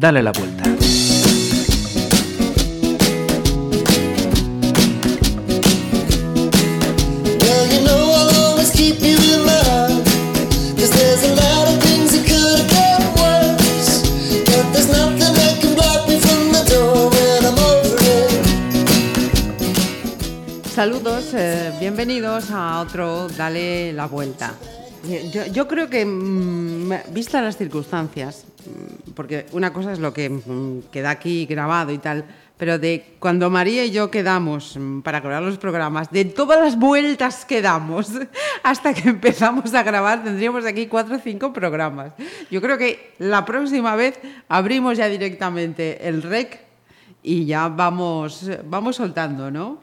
Dale la vuelta. Saludos, eh, bienvenidos a otro Dale la vuelta. Yo, creo que, mm, vistas las circunstancias, porque una cosa es lo que mm, queda aquí grabado y tal, pero de cuando María y yo quedamos para grabar los programas, de todas las vueltas que damos hasta que empezamos a grabar, tendríamos aquí cuatro o cinco programas. Yo creo que la próxima vez abrimos ya directamente el rec y ya vamos, vamos soltando, ¿no?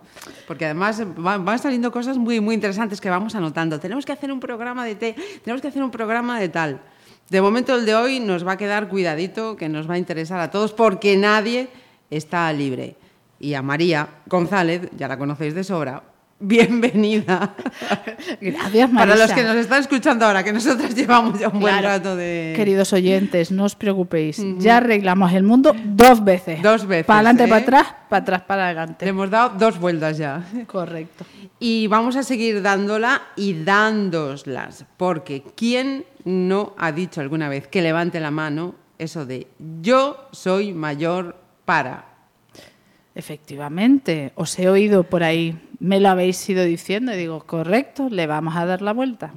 Porque además van, saliendo cosas muy, muy interesantes que vamos anotando. Tenemos que hacer un programa de té, tenemos que hacer un programa de tal. De momento el de hoy nos va a quedar cuidadito, que nos va a interesar a todos, porque nadie está libre. Y a María González, ya la conocéis de sobra, bienvenida. Gracias, María. Para los que nos están escuchando ahora, que nosotros llevamos ya un buen rato de... Queridos oyentes, no os preocupéis. Ya arreglamos el mundo dos veces. Dos veces. Para adelante, para ¿eh? atrás, para atrás, para adelante. Le hemos dado dos vueltas ya. Correcto. Y vamos a seguir dándola y dándoslas, porque ¿quién no ha dicho alguna vez que levante la mano eso de yo soy mayor para? Efectivamente, os he oído por ahí, me lo habéis ido diciendo y digo, correcto, le vamos a dar la vuelta.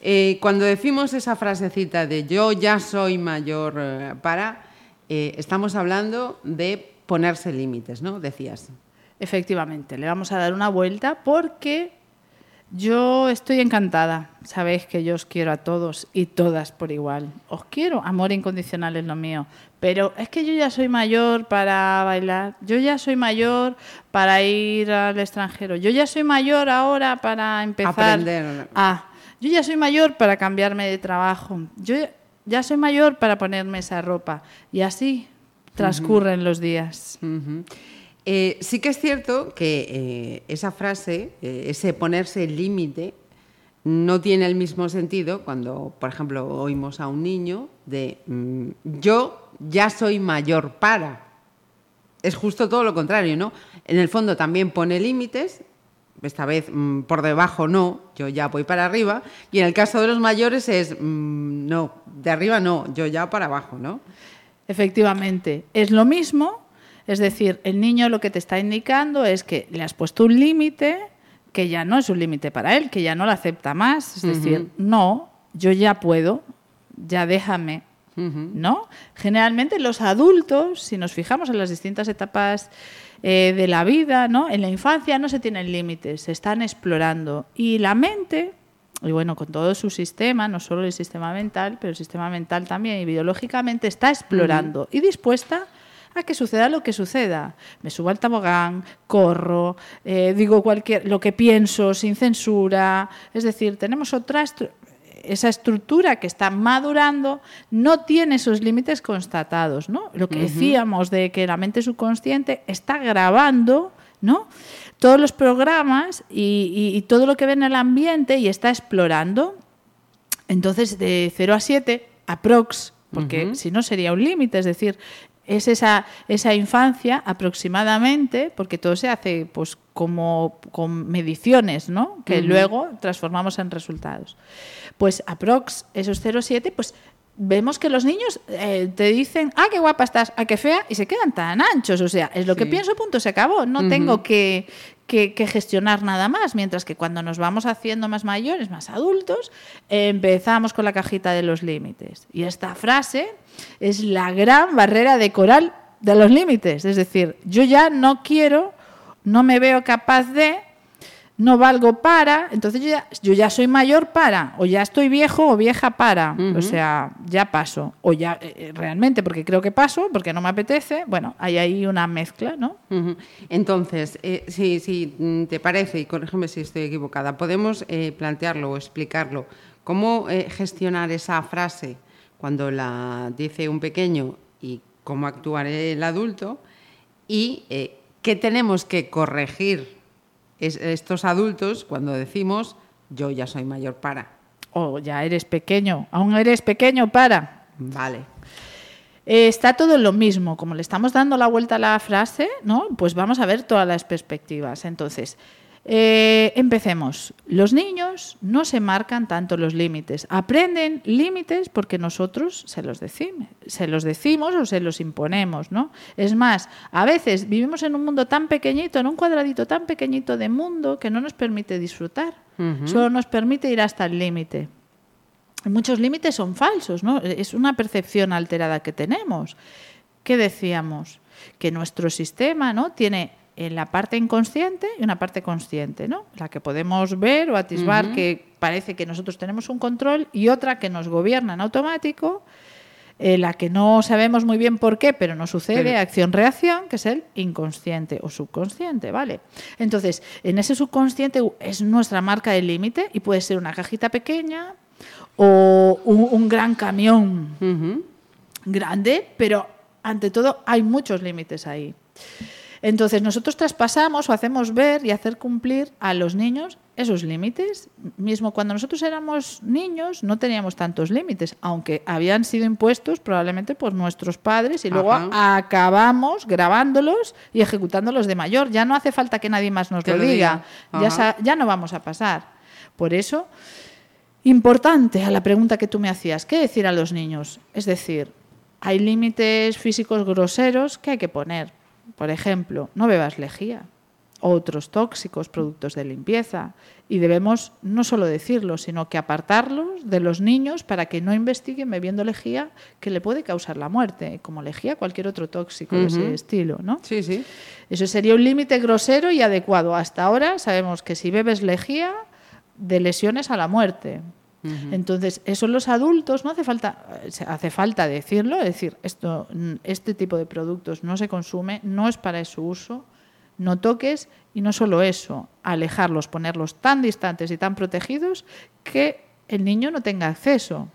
Eh, cuando decimos esa frasecita de yo ya soy mayor eh, para, eh, estamos hablando de ponerse límites, ¿no? Decías. Efectivamente, le vamos a dar una vuelta porque yo estoy encantada. Sabéis que yo os quiero a todos y todas por igual. Os quiero, amor incondicional es lo mío. Pero es que yo ya soy mayor para bailar. Yo ya soy mayor para ir al extranjero. Yo ya soy mayor ahora para empezar Aprender. Ah, yo ya soy mayor para cambiarme de trabajo. Yo ya soy mayor para ponerme esa ropa. Y así transcurren los días. Eh, sí que es cierto que eh, esa frase, eh, ese ponerse límite, no tiene el mismo sentido cuando, por ejemplo, oímos a un niño de mm, yo ya soy mayor para. Es justo todo lo contrario, ¿no? En el fondo también pone límites, esta vez mm, por debajo no, yo ya voy para arriba, y en el caso de los mayores es mm, no, de arriba no, yo ya para abajo, ¿no? Efectivamente, es lo mismo, es decir, el niño lo que te está indicando es que le has puesto un límite que ya no es un límite para él, que ya no lo acepta más. Es decir, no, yo ya puedo, ya déjame. ¿No? Generalmente los adultos, si nos fijamos en las distintas etapas eh, de la vida, ¿no? En la infancia no se tienen límites, se están explorando. Y la mente, y bueno, con todo su sistema, no solo el sistema mental, pero el sistema mental también y biológicamente está explorando y dispuesta a que suceda lo que suceda. Me subo al tobogán, corro, eh, digo cualquier, lo que pienso sin censura. Es decir, tenemos otra esa estructura que está madurando no tiene esos límites constatados, ¿no? Lo que decíamos de que la mente subconsciente está grabando, ¿no? Todos los programas y, todo lo que ve en el ambiente y está explorando. Entonces, de 0 a 7, aprox, porque si no sería un límite, es decir, es esa, esa infancia aproximadamente, porque todo se hace pues como con mediciones, ¿no? Que luego transformamos en resultados. Pues aprox esos 0,7, pues vemos que los niños eh, te dicen, ah, qué guapa estás, ah, qué fea, y se quedan tan anchos. O sea, es lo que pienso, punto, se acabó. No tengo que, que, gestionar nada más, mientras que cuando nos vamos haciendo más mayores, más adultos, empezamos con la cajita de los límites. Y esta frase es la gran barrera de coral de los límites. Es decir, yo ya no quiero, no me veo capaz de no valgo para, entonces yo ya, yo ya, soy mayor para, o ya estoy viejo o vieja para, o sea, ya paso, o ya eh, eh, realmente, porque creo que paso, porque no me apetece, bueno, hay ahí una mezcla, ¿no? Entonces, eh, si, si, mm, te parece, y corrígeme si estoy equivocada, podemos plantearlo o explicarlo, cómo gestionar esa frase cuando la dice un pequeño y cómo actuar el adulto, y qué tenemos que corregir estos adultos cuando decimos yo ya soy mayor para. O ya eres pequeño, aún eres pequeño para. Vale. Eh, está todo lo mismo. Como le estamos dando la vuelta a la frase, ¿no? Pues vamos a ver todas las perspectivas. Entonces, eh, empecemos. Los niños no se marcan tanto los límites. Aprenden límites porque nosotros se los, decimos, se los decimos o se los imponemos, ¿no? Es más, a veces vivimos en un mundo tan pequeñito, en un cuadradito tan pequeñito de mundo que no nos permite disfrutar. Solo nos permite ir hasta el límite. Muchos límites son falsos, ¿no? Es una percepción alterada que tenemos. ¿Qué decíamos? Que nuestro sistema, ¿no? Tiene en la parte inconsciente y una parte consciente, ¿no? La que podemos ver o atisbar que parece que nosotros tenemos un control y otra que nos gobierna en automático, eh, la que no sabemos muy bien por qué, pero no sucede, acción-reacción, que es el inconsciente o subconsciente, ¿vale? Entonces, en ese subconsciente es nuestra marca de límite y puede ser una cajita pequeña o un, gran camión grande, pero ante todo hay muchos límites ahí. Entonces nosotros traspasamos o hacemos ver y hacer cumplir a los niños esos límites. Mismo cuando nosotros éramos niños no teníamos tantos límites, aunque habían sido impuestos probablemente por nuestros padres y luego acabamos grabándolos y ejecutándolos de mayor. Ya no hace falta que nadie más nos lo diga, ya, ya no vamos a pasar. Por eso, importante a la pregunta que tú me hacías, ¿qué decir a los niños? Es decir, hay límites físicos groseros que hay que poner por ejemplo, no bebas lejía, otros tóxicos, productos de limpieza. Y debemos no solo decirlo, sino que apartarlos de los niños para que no investiguen bebiendo lejía que le puede causar la muerte, como lejía cualquier otro tóxico de ese estilo. ¿no? Sí, sí. Eso sería un límite grosero y adecuado. Hasta ahora sabemos que si bebes lejía, de lesiones a la muerte. Entonces, eso los adultos no hace falta, hace falta decirlo, es decir, esto, este tipo de productos no se consume, no es para su uso, no toques y no solo eso, alejarlos, ponerlos tan distantes y tan protegidos que el niño no tenga acceso.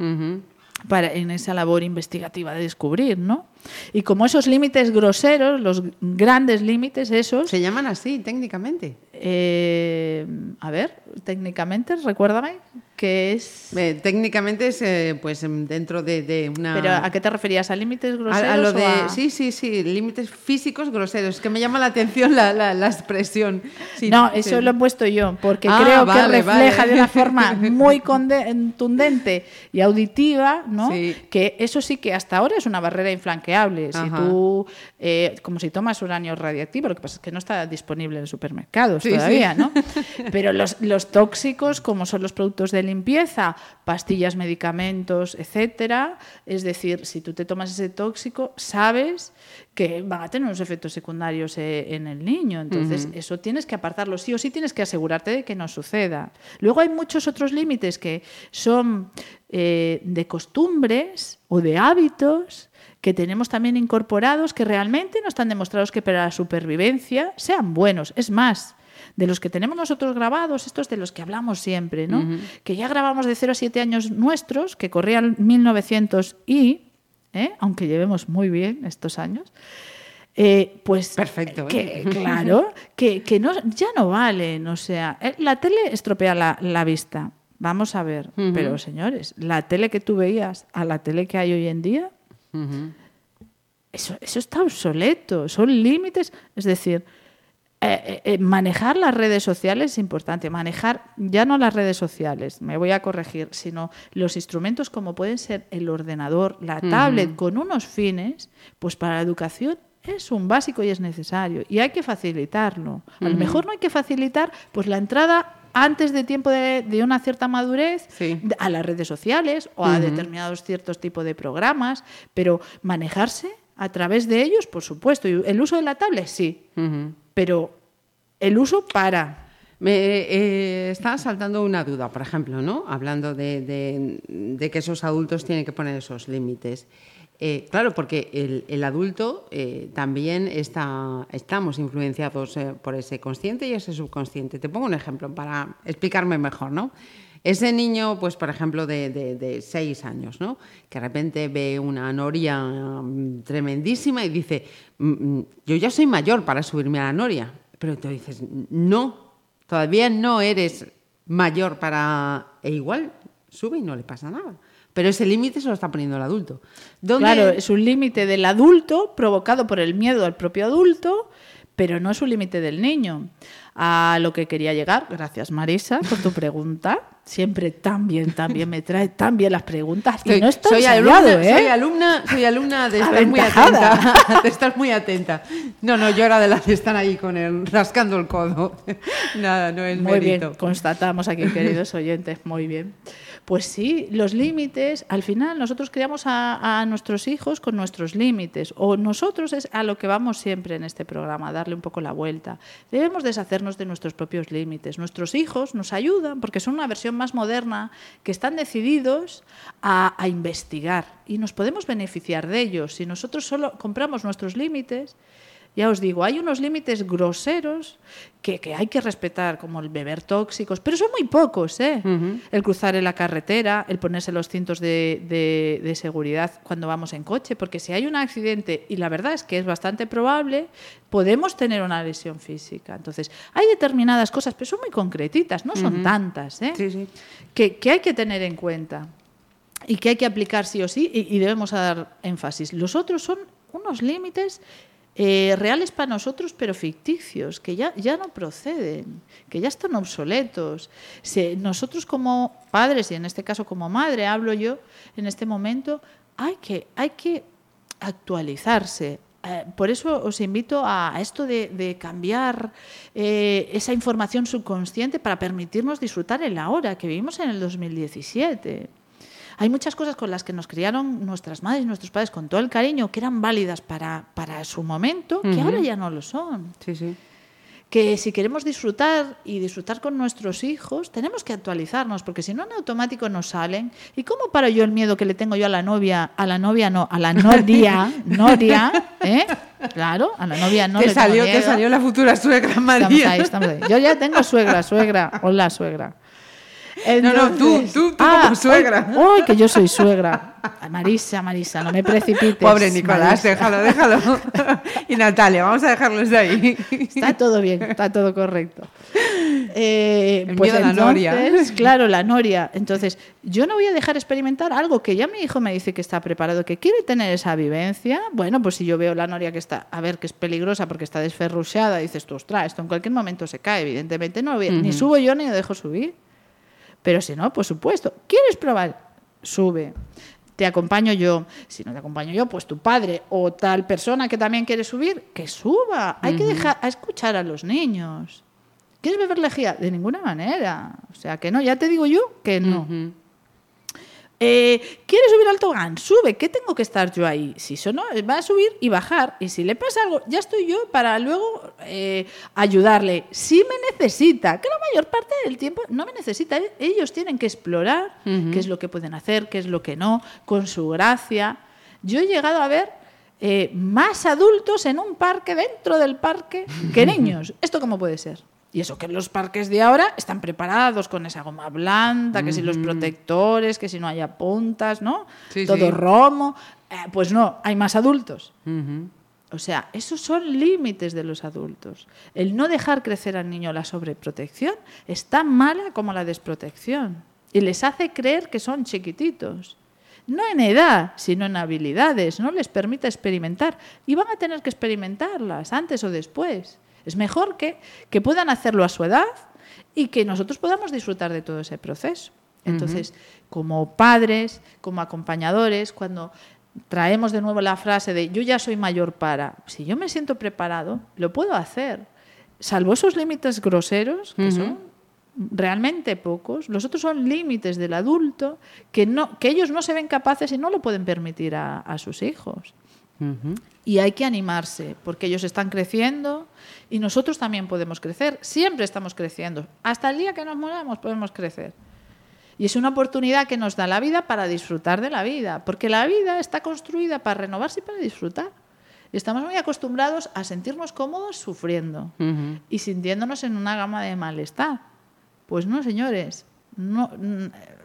Para, en esa labor investigativa de descubrir, ¿no? Y como esos límites groseros, los grandes límites, esos... Se llaman así técnicamente. Eh, a ver, técnicamente, recuérdame que es... técnicamente es eh, pues em, dentro de, una... ¿Pero a qué te referías? ¿A límites groseros? A, lo de... Sí, sí, sí, límites físicos groseros. Es que me llama la atención la, la, expresión. no, eso lo he puesto yo, porque ah, creo que refleja de una forma muy contundente y auditiva, ¿no? Que eso sí que hasta ahora es una barrera inflanqueable. Si tú, eh, como si tomas uranio radiactivo, lo que pasa es que no está disponible en supermercados todavía, ¿no? Pero los, los tóxicos, como son los productos de limpieza, pastillas, medicamentos, etcétera. Es decir, si tú te tomas ese tóxico, sabes que van a tener unos efectos secundarios eh, en el niño. Entonces, eso tienes que apartarlo. Sí o sí tienes que asegurarte de que no suceda. Luego hay muchos otros límites que son eh, de costumbres o de hábitos que tenemos también incorporados que realmente no están demostrados que para la supervivencia sean buenos. Es más, de los que tenemos nosotros grabados, estos de los que hablamos siempre, ¿no? Que ya grabamos de 0 a 7 años nuestros, que corrían 1900 y, ¿eh? aunque llevemos muy bien estos años, eh, pues perfecto que, claro que, que no, ya no valen o sea eh, la tele estropea la, vista. Vamos a ver pero señores la tele que tú veías a la tele que hay hoy en día eso, eso está obsoleto son límites. Es decir eh, eh, eh, manejar las redes sociales es importante. Manejar ya no las redes sociales, me voy a corregir, sino los instrumentos como pueden ser el ordenador, la tablet, con unos fines, pues para la educación es un básico y es necesario. Y hay que facilitarlo. A lo mejor no hay que facilitar pues la entrada antes de tiempo de, una cierta madurez a las redes sociales o a determinados ciertos tipos de programas, pero manejarse a través de ellos, por supuesto. Y el uso de la tablet, sí pero el uso para. Me eh, está saltando una duda, por ejemplo, ¿no? Hablando de, que esos adultos tienen que poner esos límites. Eh, claro, porque el, adulto eh, también está, estamos influenciados por ese consciente y ese subconsciente. Te pongo un ejemplo para explicarme mejor, ¿no? Ese niño, pues por ejemplo, de, seis años, ¿no? Que de repente ve una noria mm, tremendísima y dice, mm, mm, yo ya soy mayor para subirme a la noria. Pero tú dices, no, todavía no eres mayor para... E igual sube y no le pasa nada. pero ese límite se lo está poniendo el adulto. ¿Dónde- Claro, es un límite del adulto provocado por el miedo al propio adulto, pero no es un límite del niño. A lo que quería llegar, gracias Marisa por tu pregunta. Siempre tan bien, tan bien, me trae tan bien las preguntas. y Estoy- no está soy, ensayado, alumna, ¿eh? soy alumna, soy alumna de estar muy atenta. De estar muy atenta. No, no, yo era de las que están ahí con el rascando el codo. Nada, no es Muy bien, mérito. constatamos aquí, queridos oyentes, muy bien. Pues sí, los límites, al final nosotros criamos a, nuestros hijos con nuestros límites, o nosotros es a lo que vamos siempre en este programa, darle un poco la vuelta. Debemos deshacernos de nuestros propios límites. Nuestros hijos nos ayudan porque son una versión más moderna, que están decididos a investigar y nos podemos beneficiar de ellos. Si nosotros solo compramos nuestros límites, ya os digo, hay unos límites groseros que, que hay que respetar, como el beber tóxicos, pero son muy pocos, ¿eh? El cruzar en la carretera, el ponerse los cintos de, de- de seguridad cuando vamos en coche, porque si hay un accidente, y la verdad es que es bastante probable, podemos tener una lesión física. Entonces, hay determinadas cosas, pero son muy concretitas, no son tantas, ¿eh? Sí, sí. que, que hay que tener en cuenta y que hay que aplicar sí o sí y, y debemos dar énfasis. Los otros son unos límites eh, reales para nosotros, pero ficticios, que ya, ya no proceden, que ya están obsoletos. Se- nosotros como padres, y en este caso como madre, hablo yo en este momento, hay que, hay que actualizarse. Eh, por eso os invito a, esto de, de cambiar eh, esa información subconsciente para permitirnos disfrutar el ahora, que vivimos en el 2017. Hay muchas cosas con las que nos criaron nuestras madres y nuestros padres con todo el cariño, que eran válidas para, para su momento, que ahora ya no lo son. Sí, sí. Que si queremos disfrutar y disfrutar con nuestros hijos, tenemos que actualizarnos, porque si no en automático nos salen. ¿Y cómo paro yo el miedo que le tengo yo a la novia? A la novia no, a la noria, noria, ¿eh? Claro, a la novia no te, le tengo salió, te miedo. salió la futura suegra Estamos María. ahí, estamos ahí. Yo ya tengo suegra, suegra. Hola, suegra. No, no, tú, tú, tú como suegra. Uy, uy, que yo soy suegra. Marisa, Marisa, no me precipites. Pobre Nicolás, Marisa. déjalo, déjalo. y Natalia, vamos a dejarlos de ahí. Está todo bien, está todo correcto. Eh, El pues miedo a la noria. entonces, claro, la noria. Entonces, yo no voy a dejar experimentar algo que ya mi hijo me dice que está preparado, que quiere tener esa vivencia. Bueno, pues si yo veo la noria que está, a ver, que es peligrosa porque está desferruchada, dices tú, ostras, esto en cualquier momento se cae, evidentemente no a- ni subo yo ni lo dejo subir. Pero si no, por supuesto, ¿quieres probar? Sube. Te acompaño yo. Si no te acompaño yo, pues tu padre o tal persona que también quiere subir, que suba. Hay que dejar a escuchar a los niños. ¿Quieres beber lejía? De ninguna manera. O sea, que no, ya te digo yo que no. Eh, ¿Quieres subir al tobogán? Sube. ¿Qué tengo que estar yo ahí? Si eso no, va a subir y bajar. Y si le pasa algo, ya estoy yo para luego eh, ayudarle. Si me necesita, que la mayor parte del tiempo no me necesita. eh, Ellos tienen que explorar qué es lo que pueden hacer, qué es lo que no, con su gracia. Yo he llegado a ver eh, más adultos en un parque, dentro del parque, que niños. ¿Esto cómo puede ser? Y eso que los parques de ahora están preparados con esa goma blanda, que si los protectores, que si no haya puntas, ¿no? Sí, Todo sí. romo. Eh, pues no, hay más adultos. O sea, esos son límites de los adultos. El no dejar crecer al niño la sobreprotección es tan mala como la desprotección. Y les hace creer que son chiquititos. No en edad, sino en habilidades. No les permite experimentar. Y van a tener que experimentarlas antes o después. Es mejor que, que puedan hacerlo a su edad y que nosotros podamos disfrutar de todo ese proceso. Entonces, como padres, como acompañadores, cuando traemos de nuevo la frase de yo ya soy mayor para, si yo me siento preparado, lo puedo hacer. Salvo esos límites groseros, que son realmente pocos, los otros son límites del adulto que, no, que ellos no se ven capaces y no lo pueden permitir a, a sus hijos. Y hay que animarse, porque ellos están creciendo y nosotros también podemos crecer. Siempre estamos creciendo. Hasta el día que nos moramos podemos crecer. Y es una oportunidad que nos da la vida para disfrutar de la vida, porque la vida está construida para renovarse y para disfrutar. Y estamos muy acostumbrados a sentirnos cómodos sufriendo Ujú. y sintiéndonos en una gama de malestar. Pues no, señores, no,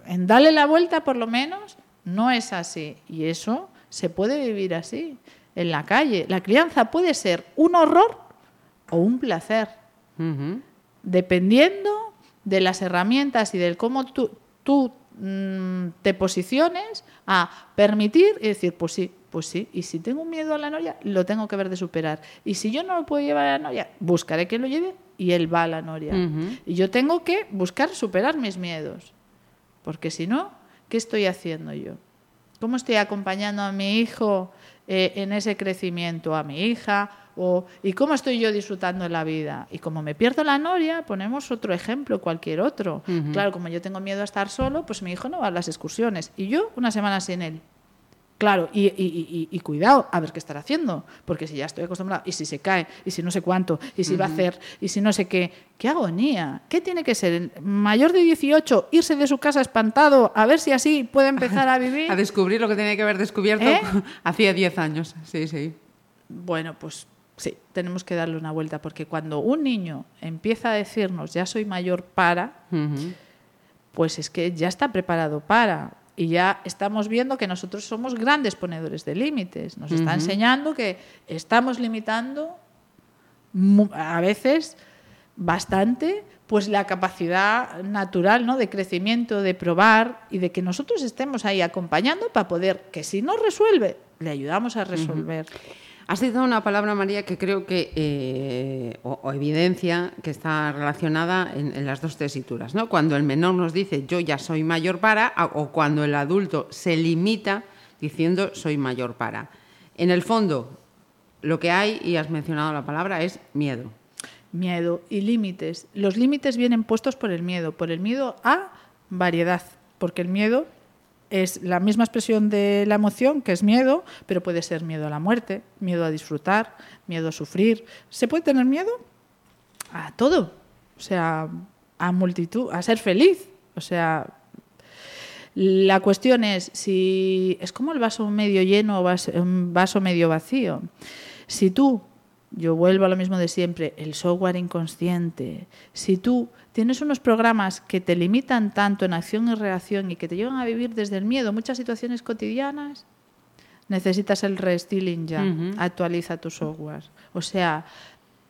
en darle la vuelta por lo menos no es así. Y eso se puede vivir así, en la calle. La crianza puede ser un horror o un placer, dependiendo de las herramientas y del cómo tú, tú mm, te posiciones a permitir y decir, pues sí, pues sí, y si tengo un miedo a la noria, lo tengo que ver de superar. Y si yo no lo puedo llevar a la noria, buscaré que lo lleve y él va a la noria. Y yo tengo que buscar superar mis miedos. Porque si no, ¿qué estoy haciendo yo? ¿Cómo estoy acompañando a mi hijo eh, en ese crecimiento, a mi hija? O, ¿Y cómo estoy yo disfrutando la vida? Y como me pierdo la noria, ponemos otro ejemplo, cualquier otro. Claro, como yo tengo miedo a estar solo, pues mi hijo no va a las excursiones. Y yo una semana sin él. Claro, y, cuidado, a ver qué estará haciendo, porque si ya estoy acostumbrado, y si se cae, y si no sé cuánto, y si va a hacer, y si no sé qué, qué agonía, ¿qué tiene que ser? Mayor de 18, irse de su casa espantado, a ver si así puede empezar a vivir. a descubrir lo que tiene que haber descubierto ¿Eh? hacía 10 años, sí, sí. Bueno, pues sí, tenemos que darle una vuelta, porque cuando un niño empieza a decirnos, ya soy mayor para, pues es que ya está preparado para y ya estamos viendo que nosotros somos grandes ponedores de límites. Nos está enseñando que estamos limitando a veces bastante pues la capacidad natural ¿no? de crecimiento, de probar y de que nosotros estemos ahí acompañando para poder, que si no resuelve, le ayudamos a resolver. Has citado una palabra, María, que creo que, eh, o, evidencia, que está relacionada en, las dos tesituras. ¿no? Cuando el menor nos dice yo ya soy mayor para, o cuando el adulto se limita diciendo soy mayor para. En el fondo, lo que hay, y has mencionado la palabra, es miedo. Miedo y límites. Los límites vienen puestos por el miedo, por el miedo a variedad, porque el miedo es la misma expresión de la emoción, que es miedo, pero puede ser miedo a la muerte, miedo a disfrutar, miedo a sufrir. ¿Se puede tener miedo? A todo. O sea, a multitud, a ser feliz. O sea, la cuestión es si es como el vaso medio lleno o un vaso medio vacío. Si tú, yo vuelvo a lo mismo de siempre, el software inconsciente, si tú tienes unos programas que te limitan tanto en acción y reacción y que te llevan a vivir desde el miedo muchas situaciones cotidianas, necesitas el restyling ya, actualiza tu software. O sea,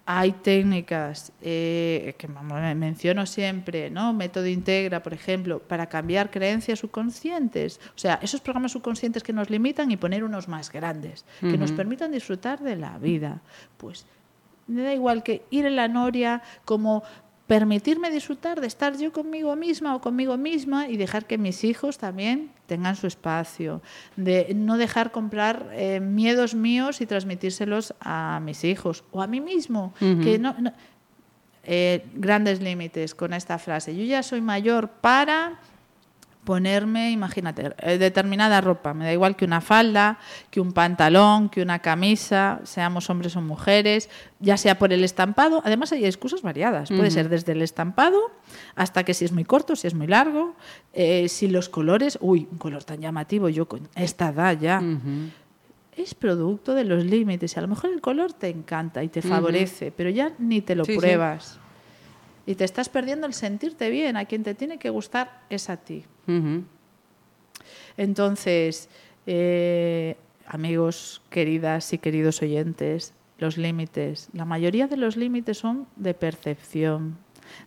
hay técnicas eh, que menciono siempre, ¿no? Método Integra, por ejemplo, para cambiar creencias subconscientes. O sea, esos programas subconscientes que nos limitan y poner unos más grandes, que nos permitan disfrutar de la vida. Pues me da igual que ir en la noria como permitirme disfrutar de estar yo conmigo misma o conmigo misma y dejar que mis hijos también tengan su espacio, de no dejar comprar eh, miedos míos y transmitírselos a mis hijos o a mí mismo, que no, eh, grandes límites con esta frase. Yo ya soy mayor para ponerme, imagínate, eh, determinada ropa, me da igual que una falda, que un pantalón, que una camisa, seamos hombres o mujeres, ya sea por el estampado, además hay excusas variadas, puede ser desde el estampado hasta que si es muy corto, si es muy largo, eh, si los colores, uy, un color tan llamativo, yo con esta edad ya. Es producto de los límites. Y a lo mejor el color te encanta y te favorece, pero ya ni te lo pruebas. Y te estás perdiendo el sentirte bien. A quien te tiene que gustar es a ti. Entonces, eh, amigos, queridas y queridos oyentes, los límites. La mayoría de los límites son de percepción,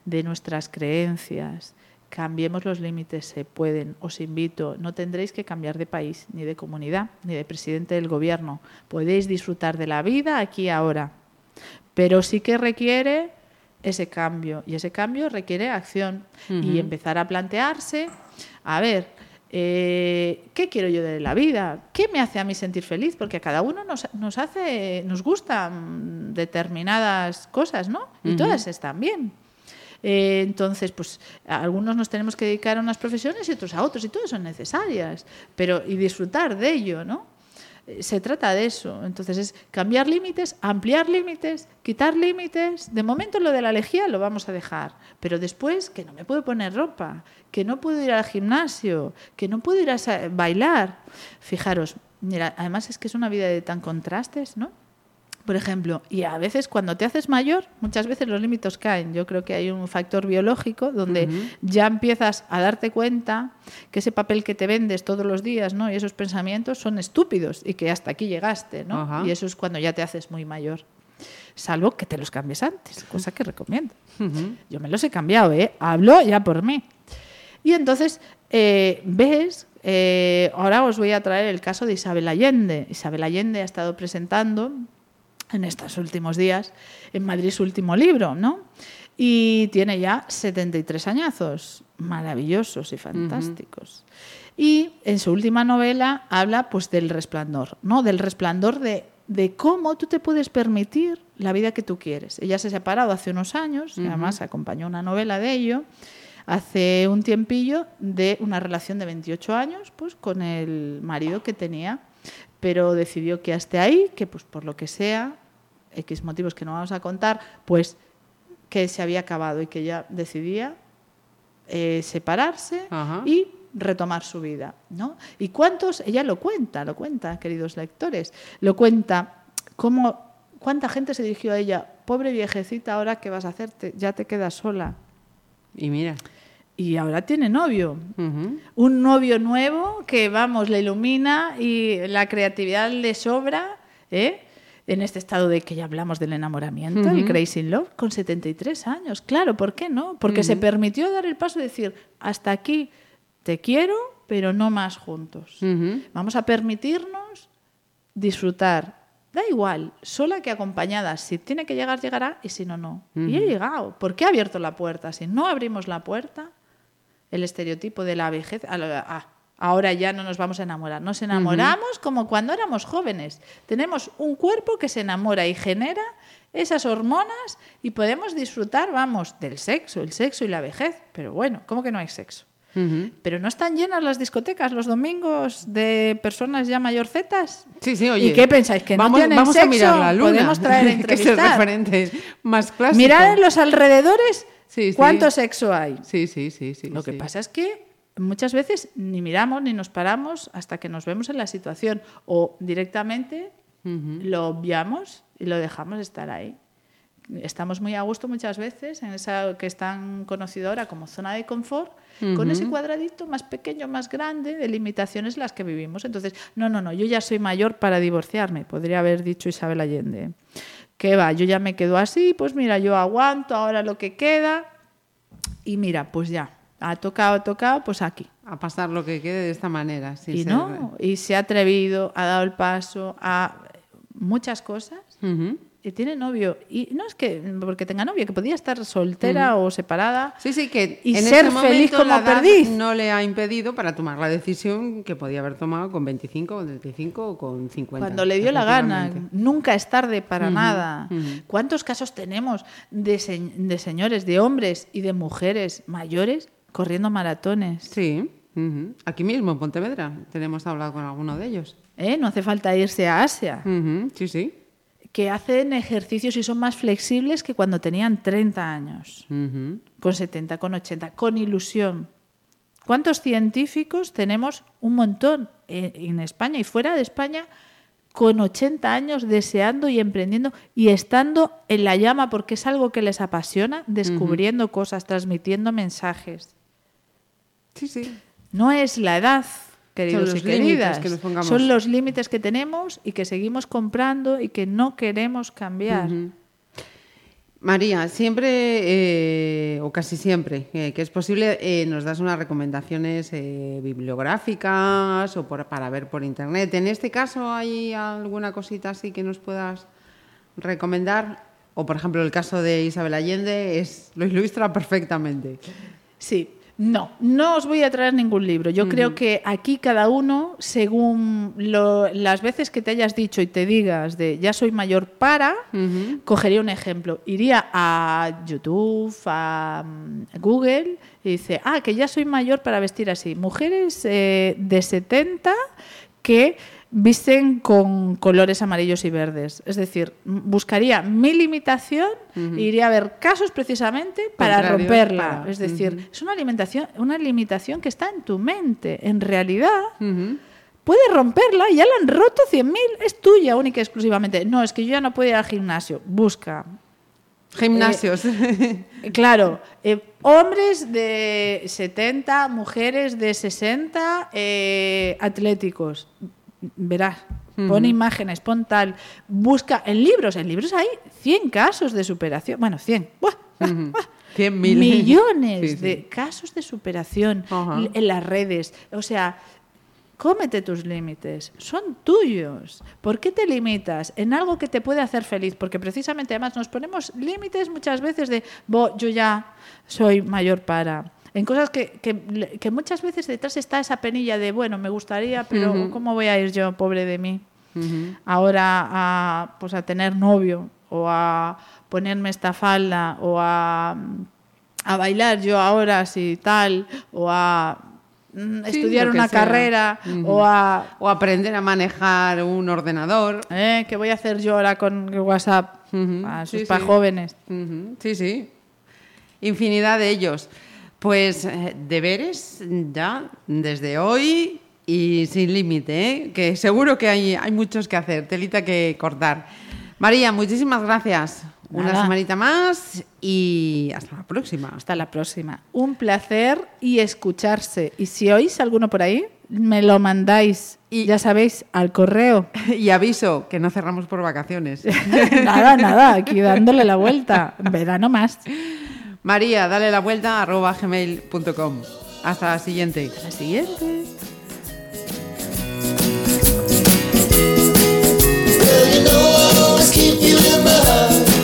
de nuestras creencias. Cambiemos los límites, se pueden. Os invito, no tendréis que cambiar de país, ni de comunidad, ni de presidente del gobierno. Podéis disfrutar de la vida aquí y ahora. Pero sí que requiere ese cambio. Y ese cambio requiere acción y empezar a plantearse, a ver, eh, ¿qué quiero yo de la vida? ¿Qué me hace a mí sentir feliz? Porque a cada uno nos, nos hace, nos gustan determinadas cosas, ¿no? Y todas están bien. Eh, entonces, pues algunos nos tenemos que dedicar a unas profesiones y otros a otros, y todas son necesarias, pero y disfrutar de ello, ¿no? Se trata de eso. Entonces es cambiar límites, ampliar límites, quitar límites. De momento lo de la lejía lo vamos a dejar, pero después que no me puedo poner ropa, que no puedo ir al gimnasio, que no puedo ir a bailar. Fijaros, mira, además es que es una vida de tan contrastes, ¿no? Por ejemplo, y a veces cuando te haces mayor, muchas veces los límites caen. Yo creo que hay un factor biológico donde ya empiezas a darte cuenta que ese papel que te vendes todos los días, ¿no? Y esos pensamientos son estúpidos y que hasta aquí llegaste, ¿no? Y eso es cuando ya te haces muy mayor. Salvo que te los cambies antes, cosa que recomiendo. Yo me los he cambiado, ¿eh? Hablo ya por mí. Y entonces eh, ves, eh, ahora os voy a traer el caso de Isabel Allende. Isabel Allende ha estado presentando en estos últimos días en Madrid su último libro, ¿no? Y tiene ya 73 añazos, maravillosos y fantásticos. Y en su última novela habla pues del resplandor, ¿no? Del resplandor de, de cómo tú te puedes permitir la vida que tú quieres. Ella se ha separado hace unos años, y además acompañó una novela de ello, hace un tiempillo de una relación de 28 años pues con el marido que tenía, pero decidió que hasta ahí, que pues por lo que sea, X motivos que no vamos a contar, pues que se había acabado y que ella decidía eh, separarse Ajá. y retomar su vida, ¿no? Y cuántos, ella lo cuenta, lo cuenta, queridos lectores, lo cuenta cómo cuánta gente se dirigió a ella, pobre viejecita, ahora qué vas a hacer, ya te quedas sola. Y mira. Y ahora tiene novio. Un novio nuevo que, vamos, le ilumina y la creatividad le sobra, ¿eh? En este estado de que ya hablamos del enamoramiento, el Ujú. Crazy in Love, con 73 años. Claro, ¿por qué no? Porque se permitió dar el paso de decir, hasta aquí te quiero, pero no más juntos. Vamos a permitirnos disfrutar. Da igual, sola que acompañada. Si tiene que llegar, llegará y si no, no. Y he llegado. ¿Por qué ha abierto la puerta? Si no abrimos la puerta, el estereotipo de la vejez. a la- ah, ahora ya no nos vamos a enamorar. Nos enamoramos como cuando éramos jóvenes. Tenemos un cuerpo que se enamora y genera esas hormonas y podemos disfrutar, vamos, del sexo, el sexo y la vejez. Pero bueno, ¿cómo que no hay sexo? Pero no están llenas las discotecas los domingos de personas ya mayorcetas. Sí, sí, oye. ¿Y qué pensáis? ¿Que no vamos, tienen vamos a mirar la luna. Podemos traer a que es el referente más clásico. Mirad en los alrededores Sí, sí. cuánto sexo hay. Sí, sí, sí, sí. Lo que sí. pasa es que muchas veces ni miramos ni nos paramos hasta que nos vemos en la situación o directamente lo obviamos y lo dejamos estar ahí. Estamos muy a gusto muchas veces en esa que es tan conocida ahora como zona de confort, con ese cuadradito más pequeño, más grande de limitaciones en las que vivimos. Entonces, no, no, no, yo ya soy mayor para divorciarme, podría haber dicho Isabel Allende. ¿Qué va? Yo ya me quedo así, pues mira, yo aguanto ahora lo que queda y mira, pues ya, ha tocado, ha tocado, pues aquí. A pasar lo que quede de esta manera. sin y no, y se ha atrevido, ha dado el paso a muchas cosas. Y tiene novio. Y no es que porque tenga novio, que podía estar soltera o separada. Sí, sí, que Y en ser este feliz como la edad perdiz. no le ha impedido para tomar la decisión que podía haber tomado con 25, con 35 o con 50. Cuando le dio la gana, nunca es tarde para nada. ¿Cuántos casos tenemos de, se- de señores, de hombres y de mujeres mayores corriendo maratones? Sí, aquí mismo en Pontevedra tenemos hablado con alguno de ellos. ¿Eh? No hace falta irse a Asia. Sí, sí. Que hacen ejercicios y son más flexibles que cuando tenían 30 años, con 70, con 80, con ilusión. ¿Cuántos científicos tenemos? Un montón eh, en España y fuera de España con 80 años deseando y emprendiendo y estando en la llama porque es algo que les apasiona, descubriendo cosas, transmitiendo mensajes. Sí, sí. No es la edad, queridos los y queridas. límites que nos pongamos. Son los límites que tenemos y que seguimos comprando y que no queremos cambiar. María, siempre eh, o casi siempre eh, que es posible eh, nos das unas recomendaciones eh, bibliográficas o por- para ver por internet. En este caso, ¿hay alguna cosita así que nos puedas recomendar? O por ejemplo, el caso de Isabel Allende es, lo ilustra perfectamente. Sí, no, no os voy a traer ningún libro. Yo creo que aquí cada uno, según lo- las veces que te hayas dicho y te digas de ya soy mayor para, cogería un ejemplo. Iría a YouTube, a mm, Google y dice, ah, que ya soy mayor para vestir así. Mujeres eh, de 70 que visten con colores amarillos y verdes. Es decir, buscaría mi limitación e iría a ver casos precisamente para romperla. para- Es decir, es una limitación, una limitación que está en tu mente. En realidad, Ujú. puedes romperla ya la han roto 100.000. Es tuya única y exclusivamente. No, es que yo ya no puedo ir al gimnasio. Busca. Gimnasios. Claro, eh, hombres de 70, mujeres de 60, eh, atléticos. Verás, pon imágenes, pon tal. Busca en libros, en libros hay 100 casos de superación. Bueno, 100. Buah, buah, buah. Cien mil. millones Sí, sí. de casos de superación Ajá. l- en las redes. O sea, cómete tus límites, son tuyos. ¿Por qué te limitas en algo que te puede hacer feliz? Porque precisamente además nos ponemos límites muchas veces de, "Bo, yo ya soy mayor para... En cosas que, que- que muchas veces detrás está esa penilla de, bueno, me gustaría, pero ¿cómo voy a ir yo, pobre de mí? Ahora a, pues a tener novio o a ponerme esta falda o a, a bailar yo ahora así tal o a Sí, estudiar una sea. carrera o a O aprender a manejar un ordenador. eh, qué voy a hacer yo ahora con el WhatsApp Ujú, a sí, sus pa' sí. jóvenes Sí, sí. Infinidad de ellos. Pues eh, deberes ya desde hoy y sin límite, ¿eh? que seguro que hay, hay muchos que hacer, telita que cortar. María, muchísimas gracias. Una Nada. semanita más y hasta la próxima. hasta la próxima un placer y escucharse y si oís alguno por ahí me lo mandáis Y- ya sabéis al correo Y aviso que no cerramos por vacaciones. nada nada aquí dándole la vuelta verano más María, dale la vuelta arroba gmail.com. Hasta la siguiente. la siguiente Girl, you know